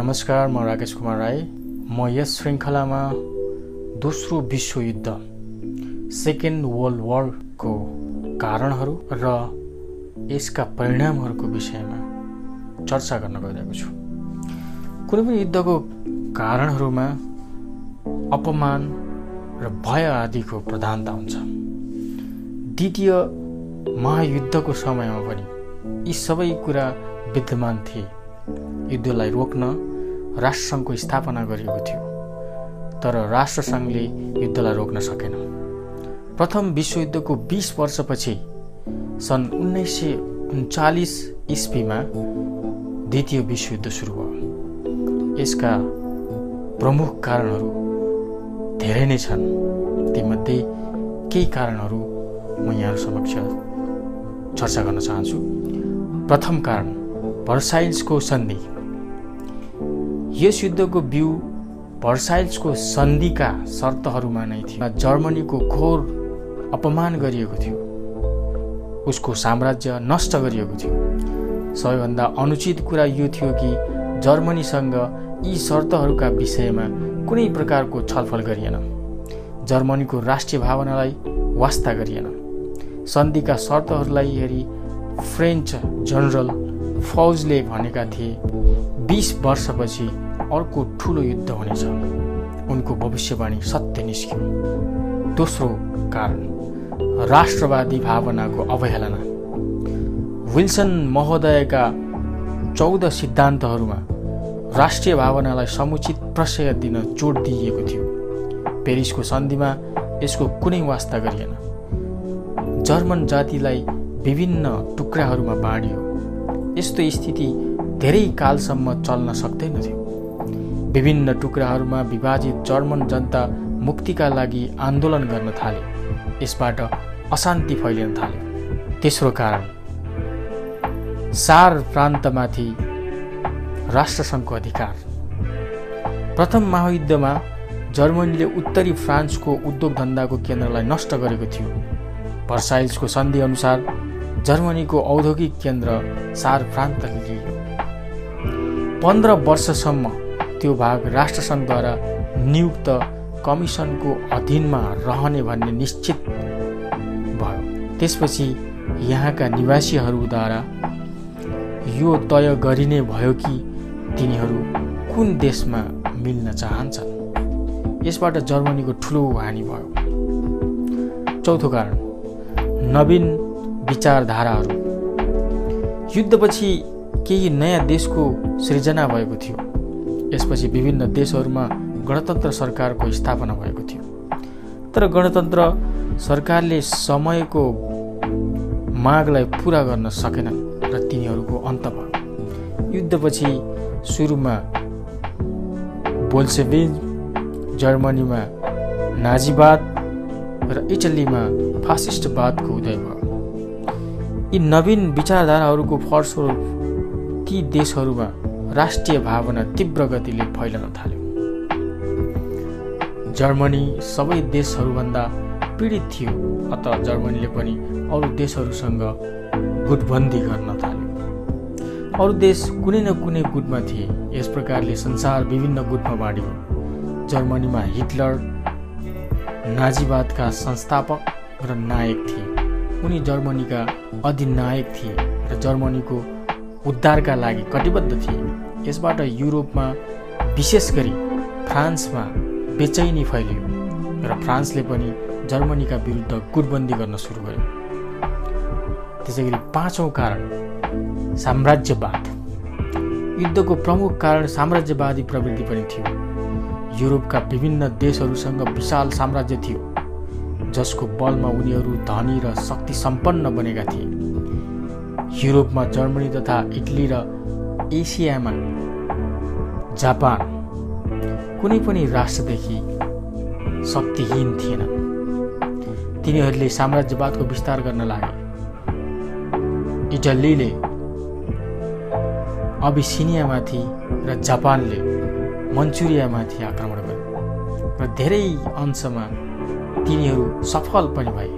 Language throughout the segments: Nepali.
नमस्कार म राकेश कुमार राई। म यस श्रृङ्खलामा दोस्रो विश्वयुद्ध सेकेन्ड वर्ल्ड वारको कारणहरू र यसका परिणामहरूको विषयमा चर्चा गर्न गइरहेको छु। कुनै पनि युद्धको कारणहरूमा अपमान र भय आदिको प्रधानता हुन्छ। द्वितीय महायुद्धको समयमा पनि यी सबै कुरा विद्यमान थिए। युद्धलाई रोक्न राष्ट्रसङ्घको स्थापना गरिएको थियो तर राष्ट्रसङ्घले युद्धलाई रोक्न सकेन। प्रथम विश्वयुद्धको बिस वर्षपछि सन् उन्नाइस सय उन्चालिस इस्वीमा द्वितीय विश्वयुद्ध सुरु भयो। यसका प्रमुख कारणहरू धेरै नै छन्। तीमध्ये केही कारणहरू म यहाँहरू समक्ष चर्चा गर्न चाहन्छु। प्रथम कारण भर्साइल्सको सन्धि। यस युद्धको बिउ भर्साइल्सको सन्धिका शर्तहरूमा नै थियो। जर्मनीको घोर अपमान गरिएको थियो। उसको साम्राज्य नष्ट गरिएको थियो। सबैभन्दा अनुचित कुरा यो थियो कि जर्मनीसँग यी शर्तहरूका विषयमा कुनै प्रकारको छलफल गरिएन। जर्मनीको राष्ट्रिय भावनालाई वास्ता गरिएन। सन्धिका शर्तहरूलाई हेरी फ्रेन्च जनरल फौजले भनेका थिए बिस वर्षपछि अर्को ठुलो युद्ध हुनेछ। उनको भविष्यवाणी सत्य निस्क्यो। दोस्रो कारण राष्ट्रवादी भावनाको अवहेलना। विल्सन महोदयका चौध सिद्धान्तहरूमा राष्ट्रिय भावनालाई समुचित प्रशय दिन जोड दिइएको थियो। पेरिसको सन्धिमा यसको कुनै वास्ता गरिएन। जर्मन जातिलाई विभिन्न टुक्राहरूमा बाँडियो। यस्तो स्थिति धेरै कालसम्म चल्न सक्दैनथ्यो विभिन्न टुक्राहरूमा विभाजित जर्मन जनता मुक्तिका लागि आन्दोलन गर्न थाले। यसबाट अशान्ति फैलिन थाल्यो तेस्रो कारण सार प्रान्तमाथि राष्ट्रसङ्घको अधिकार। प्रथम महायुद्धमा जर्मनीले उत्तरी फ्रान्सको उद्योग धन्दाको केन्द्रलाई नष्ट गरेको थियो। भर्साइल्सको सन्धि अनुसार जर्मनीको औद्योगिक केन्द्र सार प्रान्तले लियो पन्ध्र वर्षसम्म त्यो भाग राष्ट्रसङ्घद्वारा नियुक्त कमिसनको अधीनमा रहने भन्ने निश्चित भयो। त्यसपछि यहाँका निवासीहरूद्वारा यो तय गरिने भयो कि तिनीहरू कुन देशमा मिल्न चाहन्छन्। यसबाट जर्मनीको ठुलो हानि भयो। चौथो कारण नवीन विचारधाराहरू। युद्धपछि केही नयाँ देशको सृजना भएको थियो। यसपछि विभिन्न देशहरूमा गणतन्त्र सरकारको स्थापना भएको थियो। तर गणतन्त्र सरकारले समयको मागलाई पुरा गर्न सकेनन् र तिनीहरूको अन्त भयो युद्धपछि सुरुमा बोल्सेबिज जर्मनीमा नाजीवाद र इटलीमा फासिस्टवादको उदय भयो। यी नवीन विचारधाराहरूको फलस्वरूप ती देशहरूमा राष्ट्रिय भावना तीव्र गतिले फैलन थाल्यो। जर्मनी सबै देशहरूभन्दा पीडित थियो अत जर्मनीले पनि अरू देशहरूसँग गुटबन्दी गर्न थाल्यो। अरू देश कुनै न कुनै गुटमा थिए यस प्रकारले संसार विभिन्न गुटमा बाँडियो। जर्मनीमा हिटलर नाजीवादका संस्थापक र नायक थिए। उनी जर्मनीका अधिनायक थिए र जर्मनीको उद्धारका लागि कटिबद्ध थिए। यसबाट युरोपमा विशेष गरी फ्रान्समा बेचैनी फैलियो र फ्रान्सले पनि जर्मनीका विरुद्ध गुटबन्दी गर्न सुरु गर्यो त्यसै गरी पाँचौँ कारण साम्राज्यवाद। युद्धको प्रमुख कारण साम्राज्यवादी प्रवृत्ति पनि थियो। युरोपका विभिन्न देशहरूसँग विशाल साम्राज्य थियो। जसको बलमा उनीहरू धनी र शक्ति सम्पन्न बनेका थिए। युरोपमा जर्मनी तथा इटली र एसियामा जापान कुनै पनि राष्ट्रदेखि शक्तिहीन थिएनन् तिनीहरूले साम्राज्यवादको विस्तार गर्न लागे। इटलीले अबिसिनियामाथि र जापानले मन्चुरियामाथि आक्रमण गरे र धेरै अंशमा तिनीहरू सफल पनि भए।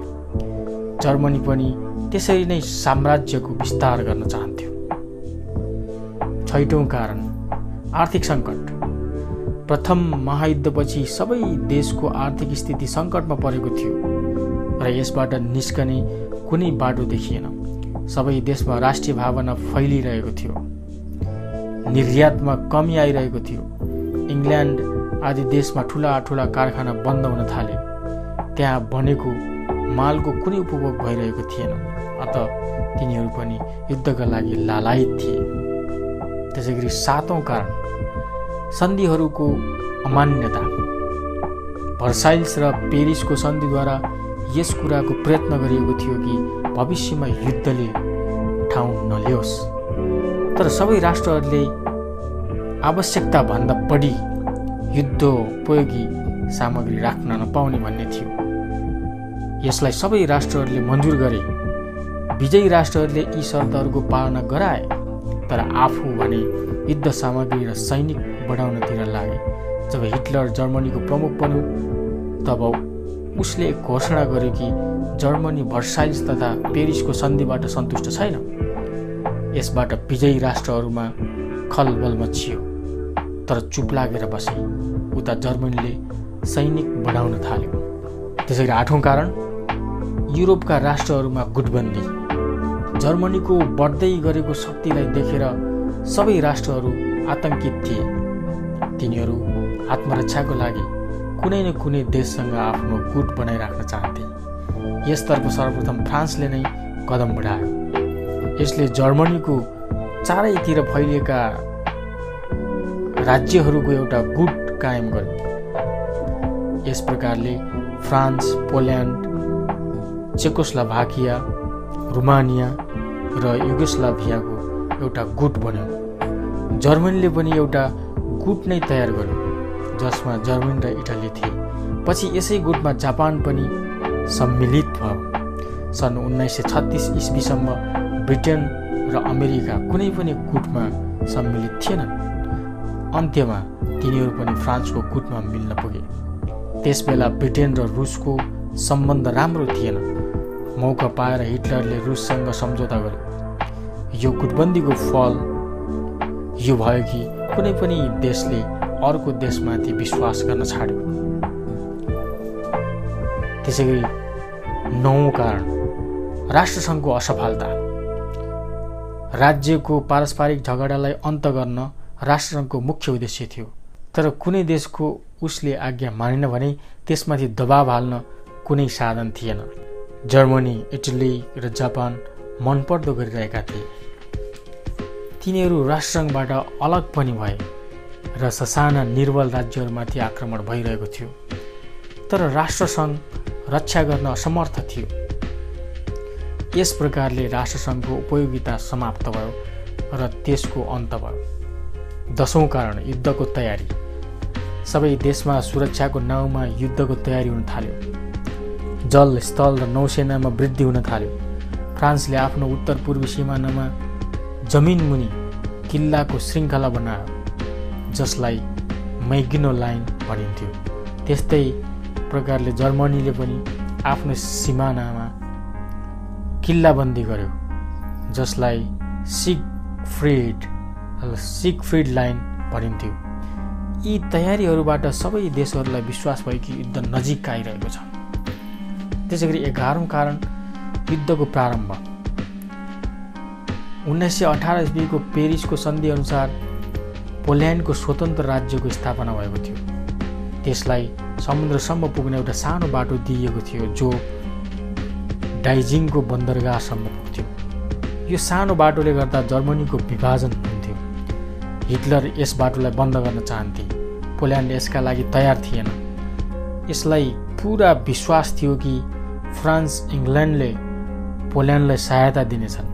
जर्मनी पनि त्यसरी नै साम्राज्यको विस्तार गर्न चाहन्थ्यो। छैटौँ कारण आर्थिक सङ्कट। प्रथम महायुद्धपछि सबै देशको आर्थिक स्थिति सङ्कटमा परेको थियो र यसबाट निस्कने कुनै बाटो देखिएन। सबै देशमा राष्ट्रिय भावना फैलिरहेको थियो। निर्यातमा कमी आइरहेको थियो। इङ्ल्यान्ड आदि देशमा ठुला ठुला कारखाना बन्द हुन थाले। त्यहाँ बनेको मालको कुनै उपभोग भइरहेको थिएन। अत तिनीहरू पनि युद्धका लागि लालायत थिए। त्यसै गरी सातौँ कारण सन्धिहरूको अमान्यता। भर्साइल्स र पेरिसको सन्धिद्वारा यस कुराको प्रयत्न गरिएको थियो कि भविष्यमा युद्धले ठाउँ नलियोस् तर सबै राष्ट्रहरूले आवश्यकताभन्दा बढी युद्धोपयोगी सामग्री राख्न नपाउने भन्ने थियो। यसलाई सबै राष्ट्रहरूले मन्जुर गरे। विजयी राष्ट्रहरूले यी शर्तहरूको पालना गराए तर आफू भने युद्ध सामग्री र सैनिक बढाउनतिर लागे। जब हिटलर जर्मनीको प्रमुख बन्यो तब उसले घोषणा गर्यो कि जर्मनी भर्साइल्स तथा पेरिसको सन्धिबाट सन्तुष्ट छैन। यसबाट विजयी राष्ट्रहरूमा खलबल मचियो तर चुप लागेर बसे। उता जर्मनीले सैनिक बढाउन थाल्यो। त्यसै गरी आठौँ कारण युरोपका राष्ट्रहरूमा गुटबन्दी। जर्मनीको बढ्दै गरेको शक्तिलाई देखेर सबै राष्ट्रहरू आतङ्कित थिए। तिनीहरू आत्मरक्षाको लागि कुनै न कुनै देशसँग आफ्नो गुट बनाइराख्न चाहन्थे। यसतर्फ सर्वप्रथम फ्रान्सले नै कदम बढायो। यसले जर्मनीको चारैतिर फैलिएका राज्यहरूको एउटा गुट कायम गर्यो। यस प्रकारले फ्रान्स पोल्यान्ड चेकोस्लाभाकिया रुमानिया र युगोस्लाभियाको एउटा गुट बन्यो। जर्मनीले पनि एउटा गुट नै तयार गर्यो जसमा जर्मनी र इटली थिए। पछि यसै गुटमा जापान पनि सम्मिलित भयो। सन् उन्नाइस सय छत्तिस इस्वीसम्म ब्रिटेन र अमेरिका कुनै पनि गुटमा सम्मिलित थिएनन्। अन्त्यमा तिनीहरू पनि फ्रान्सको गुटमा मिल्न पुगे। त्यसबेला ब्रिटेन र रुसको सम्बन्ध राम्रो थिएन। मौका पाएर हिटलरले रुससँग सम्झौता गर्यो यो गुटबन्दीको फल यो भयो कि कुनै पनि देशले अर्को देशमाथि विश्वास गर्न छाड्यो। त्यसै गरी नौ कारण राष्ट्रसङ्घको असफलता। राज्यको पारस्परिक झगडालाई अन्त गर्न राष्ट्रसङ्घको मुख्य उद्देश्य थियो। तर कुनै देशको उसले आज्ञा मानेन भने त्यसमाथि दबाब हाल्न कुनै साधन थिएन। जर्मनी इटली र जापान मनपर्दो गरिरहेका थिए। तिनीहरू राष्ट्रसङ्घबाट अलग पनि भए र ससाना निर्बल राज्यहरूमाथि आक्रमण भइरहेको थियो तर राष्ट्रसङ्घ रक्षा गर्न असमर्थ थियो। यस प्रकारले राष्ट्रसङ्घको उपयोगिता समाप्त भयो र त्यसको अन्त भयो। दसौँ कारण युद्धको तयारी। सबै देशमा सुरक्षाको नाउँमा युद्धको तयारी हुन थाल्यो। जल स्थल र नौसेनामा वृद्धि हुन थाल्यो। फ्रान्सले आफ्नो उत्तर पूर्वी सिमानामा जमिन मुनि किल्लाको श्रृङ्खला बनायो जसलाई मैगिनो लाइन भनिन्थ्यो। त्यस्तै प्रकारले जर्मनीले पनि आफ्नो सिमानामा किल्लाबन्दी गर्यो जसलाई सिक फ्रिड सिक फ्रिड लाइन भनिन्थ्यो। यी तयारीहरूबाट सबै देशहरूलाई विश्वास भयो कि युद्ध नजिक आइरहेको छ। त्यसै गरी एघारौँ कारण युद्धको प्रारम्भ। उन्नाइस सय अठार इस्वीको पेरिसको सन्धिअनुसार पोल्यान्डको स्वतन्त्र राज्यको स्थापना भएको थियो। त्यसलाई समुद्रसम्म पुग्ने एउटा सानो बाटो दिइएको थियो जो डाइजिङको बन्दरगाहसम्म पुग्थ्यो। यो सानो बाटोले गर्दा जर्मनीको विभाजन हुन्थ्यो। हिटलर यस बाटोलाई बन्द गर्न चाहन्थे। पोल्यान्ड यसका लागि तयार थिएन। यसलाई पुरा विश्वास थियो कि फ्रान्स इङ्ल्यान्डले पोल्यान्डलाई सहायता दिनेछन्।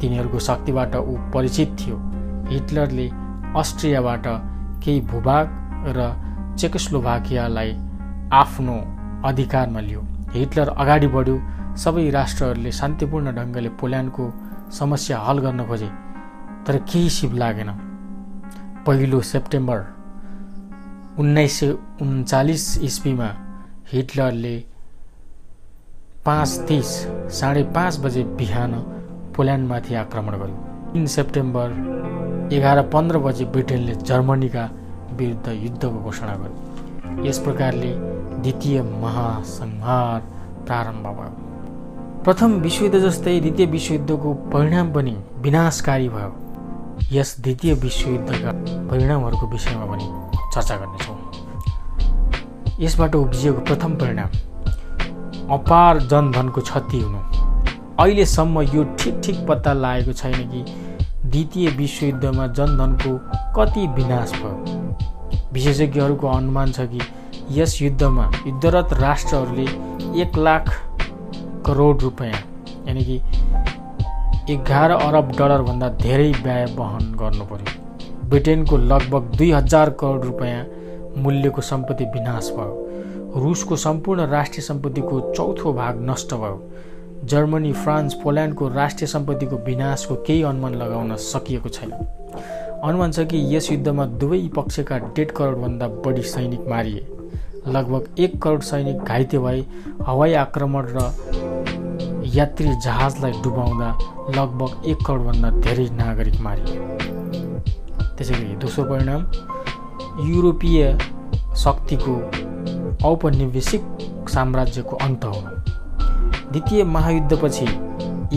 तिनीहरूको शक्तिबाट ऊ परिचित थियो। हिटलरले अस्ट्रियाबाट केही भूभाग र चेकोस्लोभाकियालाई आफ्नो अधिकारमा लियो। हिटलर अगाडि बढ्यो। सबै राष्ट्रहरूले शान्तिपूर्ण ढङ्गले पोल्यान्डको समस्या हल गर्न खोजे तर केही सिप लागेन। पहिलो सेप्टेम्बर उन्नाइस सय उन्चालिस इस्वीमा हिटलरले पाँच तिस साढे पाँच बजे बिहान पोल्यान्डमाथि आक्रमण गर्यो। तिन सेप्टेम्बर एघार पन्ध्र बजे ब्रिटेनले जर्मनीका विरुद्ध युद्धको घोषणा गर्यो। यस प्रकारले द्वितीय महासंहार प्रारम्भ भयो। प्रथम विश्वयुद्ध जस्तै द्वितीय विश्वयुद्धको परिणाम पनि विनाशकारी भयो। यस द्वितीय विश्वयुद्धका परिणामहरूको विषयमा पनि चर्चा गर्नेछौँ। यसबाट उब्जिएको प्रथम परिणाम अपार जनधनको क्षति हुनु। अहिलेसम्म यो ठिक ठिक पत्ता लागेको छैन कि द्वितीय विश्वयुद्धमा जनधनको कति विनाश भयो। विशेषज्ञहरूको अनुमान छ कि यस युद्धमा युद्धरत राष्ट्रहरूले एक लाख करोड रुपियाँ यानि कि एघार अरब डलरभन्दा धेरै व्यय वहन गर्नु पर्यो। ब्रिटेनको लगभग दुई हजार करोड रुपियाँ मूल्यको सम्पत्ति विनाश भयो। रुसको सम्पूर्ण राष्ट्रिय सम्पत्तिको चौथो भाग नष्ट भयो। जर्मनी फ्रान्स पोल्यान्डको राष्ट्रिय सम्पत्तिको विनाशको केही अनुमान लगाउन सकिएको छैन। अनुमान छ कि यस युद्धमा दुवै पक्षका डेढ करोडभन्दा बढी सैनिक मारिए। लगभग एक करोड सैनिक घाइते भए हवाई आक्रमण र यात्री जहाजलाई डुबाउँदा लगभग एक करोडभन्दा धेरै नागरिक मारिए। त्यसै गरी दोस्रो परिणाम युरोपीय शक्तिको औपनिवेशिक साम्राज्यको अन्त हो। द्वितीय महायुद्धपछि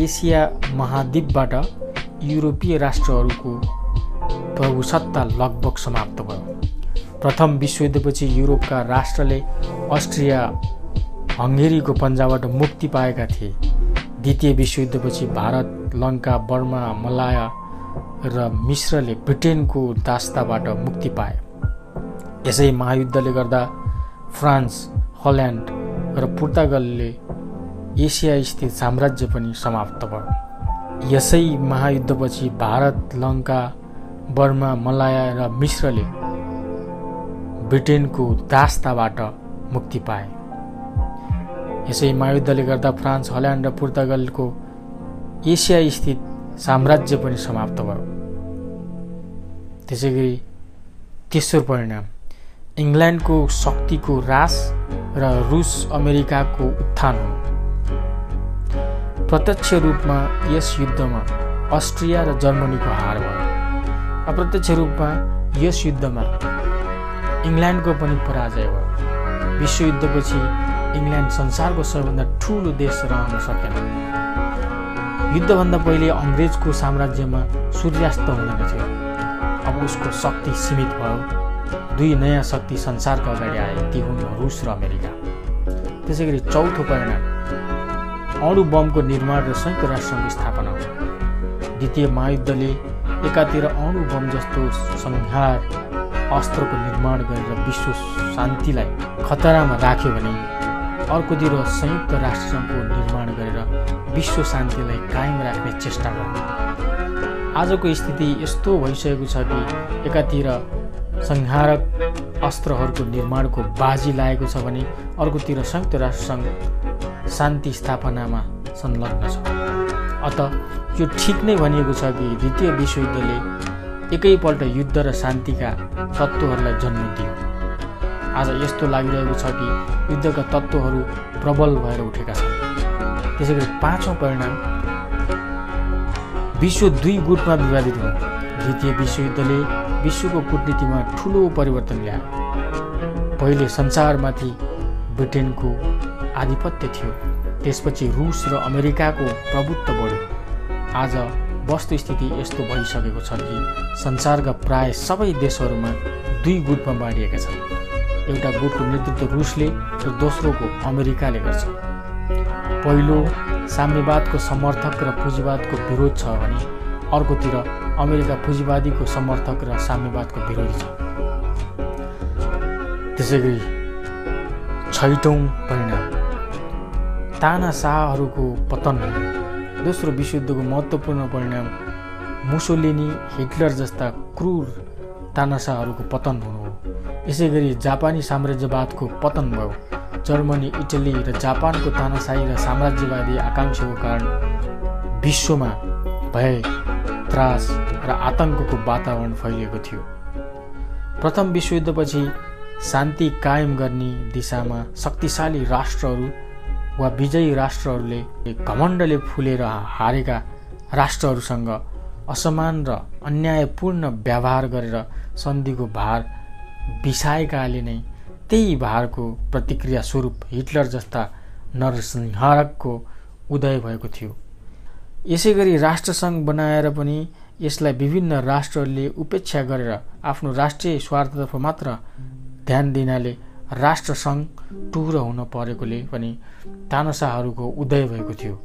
एसिया महाद्वीपबाट युरोपीय राष्ट्रहरूको प्रभुसत्ता लगभग समाप्त भयो। प्रथम विश्वयुद्धपछि युरोपका राष्ट्रले अस्ट्रिया हङ्गेरीको पन्जाबाट मुक्ति पाएका थिए। द्वितीय विश्वयुद्धपछि भारत लङ्का बर्मा मलाया र मिश्रले ब्रिटेनको दास्ताबाट मुक्ति पाए। यसै महायुद्धले गर्दा फ्रान्स हल्यान्ड र पुर्तागलले एसिया स्थित साम्राज्य पनि समाप्त भयो यसै महायुद्धपछि भारत लङ्का बर्मा मलाया र मिश्रले ब्रिटेनको दास्ताबाट मुक्ति पाए। यसै महायुद्धले गर्दा फ्रान्स हल्यान्ड र पुर्तगालको एसिया स्थित साम्राज्य पनि समाप्त भयो त्यसै गरी तेस्रो परिणाम। इङ्ल्यान्डको शक्तिको ह्रास र रुस अमेरिकाको उत्थान हो प्रत्यक्ष रूपमा यस युद्धमा अस्ट्रिया र जर्मनीको हार भयो। अप्रत्यक्ष रूपमा यस युद्धमा इङ्ल्यान्डको पनि पराजय भयो। विश्वयुद्धपछि इङ्ल्यान्ड संसारको सबैभन्दा ठुलो देश रहन सकेन। युद्धभन्दा पहिले अङ्ग्रेजको साम्राज्यमा सूर्यास्त हुँदैन थियो अब उसको शक्ति सीमित भयो। दुई नयाँ शक्ति संसारका अगाडि आए ती हुन् रुस र अमेरिका त्यसै गरी चौथो परिणाम अणु बमको निर्माण र संयुक्त राष्ट्रसङ्घको स्थापना हो द्वितीय महायुद्धले एकातिर अणु बम जस्तो संहार अस्त्रको निर्माण गरेर विश्व शान्तिलाई खतरामा राख्यो भने अर्कोतिर संयुक्त राष्ट्रसङ्घको निर्माण गरेर विश्व शान्तिलाई कायम राख्ने चेष्टा गर्यो आजको स्थिति यस्तो भइसकेको छ कि एकातिर संहारक अस्त्रहरूको निर्माणको बाजी लागेको छ भने अर्कोतिर संयुक्त राष्ट्रसङ्घ शान्ति स्थापनामा संलग्न छ। अत यो ठिक नै भनिएको छ कि द्वितीय विश्वयुद्धले एकैपल्ट युद्ध र शान्तिका तत्त्वहरूलाई जन्म दियो। आज यस्तो लागिरहेको छ कि युद्धका तत्त्वहरू प्रबल भएर उठेका छन्। त्यसै गरी पाँचौँ परिणाम विश्व दुई गुटमा विभाजित हो द्वितीय विश्वयुद्धले विश्वको कुटनीतिमा ठुलो परिवर्तन ल्यायो। पहिले संसारमाथि ब्रिटेनको आधिपत्य थियो। त्यसपछि रुस र अमेरिकाको प्रभुत्व बढ्यो। आज वस्तुस्थिति यस्तो भइसकेको छ कि संसारका प्राय सबै देशहरूमा दुई गुटमा बाँडिएका छन्। एउटा गुटको नेतृत्व रुसले र दोस्रोको अमेरिकाले गर्छ। पहिलो साम्यवादको समर्थक र पुँजीवादको विरोध छ भने अर्कोतिर अमेरिका पुँजीवादीको समर्थक र साम्यवादको विरोधी छ। त्यसै गरी छैटौँ परिणाम। तानासाहरूको पतन दोस्रो विश्वयुद्धको महत्त्वपूर्ण परिणाम मुसोलिनी हिटलर जस्ता क्रूर तानासाहरूको पतन हुनु हो। यसै गरी जापानी साम्राज्यवादको पतन भयो। जर्मनी इटली र जापानको तानासाही र साम्राज्यवादी आकाङ्क्षाको कारण विश्वमा भए त्रास र आतङ्कको वातावरण फैलिएको थियो। प्रथम विश्वयुद्धपछि शान्ति कायम गर्ने दिशामा शक्तिशाली राष्ट्रहरू वा विजयी राष्ट्रहरूले घमण्डले फुलेर हारेका राष्ट्रहरूसँग असमान र अन्यायपूर्ण व्यवहार गरेर सन्धिको भार बिसाएकाले नै त्यही भारको प्रतिक्रिया स्वरूप हिटलर जस्ता नरसंहारकको उदय भएको थियो। यसै गरी राष्ट्रसङ्घ बनाएर पनि यसलाई विभिन्न राष्ट्रहरूले उपेक्षा गरेर आफ्नो राष्ट्रिय स्वार्थतर्फ मात्र ध्यान दिनाले राष्ट्रसङ्घ टुरो हुन परेकोले पनि तानसाहरूको उदय भएको थियो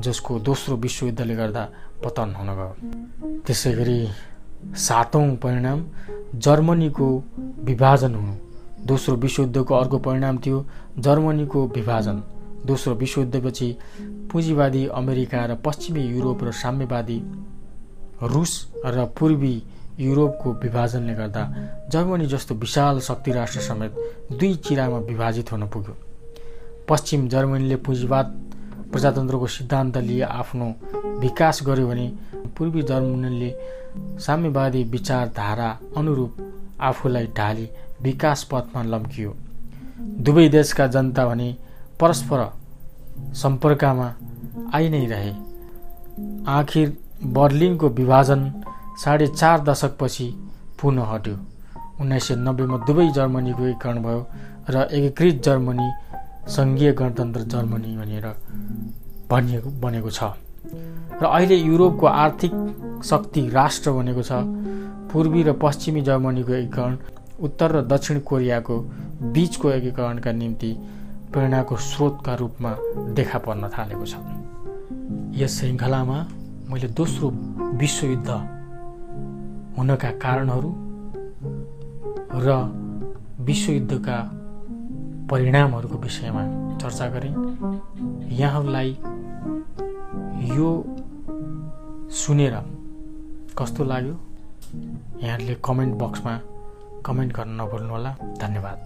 जसको दोस्रो विश्वयुद्धले गर्दा पतन हुन गयो। त्यसै गरी सातौँ परिणाम जर्मनीको विभाजन हुनु। दोस्रो विश्वयुद्धको अर्को परिणाम थियो जर्मनीको विभाजन। दोस्रो विश्वयुद्धपछि पुँजीवादी अमेरिका र पश्चिमी युरोप र साम्यवादी रुस र पूर्वी युरोपको विभाजनले गर्दा जर्मनी जस्तो विशाल शक्ति राष्ट्र समेत दुई चिरामा विभाजित हुन पुग्यो। पश्चिम जर्मनीले पुँजीवाद प्रजातन्त्रको सिद्धान्त लिए आफ्नो विकास गर्यो भने पूर्वी जर्मनीले साम्यवादी विचारधारा अनुरूप आफूलाई ढाली विकास पथमा लम्कियो। दुवै देशका जनता भने परस्पर सम्पर्कमा आइ नै रहे। आखिर बर्लिनको विभाजन साढे चार दशकपछि पुनः हट्यो। उन्नाइस सय नब्बेमा दुवै जर्मनीको एकीकरण भयो र एकीकृत जर्मनी सङ्घीय गणतन्त्र जर्मनी भनेर भनिएको बनेको छ। र अहिले युरोपको आर्थिक शक्ति राष्ट्र बनेको छ। पूर्वी र पश्चिमी जर्मनीको एकीकरण उत्तर र दक्षिण कोरियाको बिचको एकीकरणका निम्ति प्रेरणाको स्रोतका रूपमा देखा पर्न थालेको छ। यस श्रृङ्खलामा मैले दोस्रो विश्वयुद्ध हुनका कारणहरू र विश्वयुद्धका परिणामहरूको विषयमा चर्चा गरेँ। यहाँहरूलाई यो सुनेर कस्तो लाग्यो? यहाँहरूले कमेन्ट बक्समा कमेन्ट गर्न नभुल्नुहोला। धन्यवाद।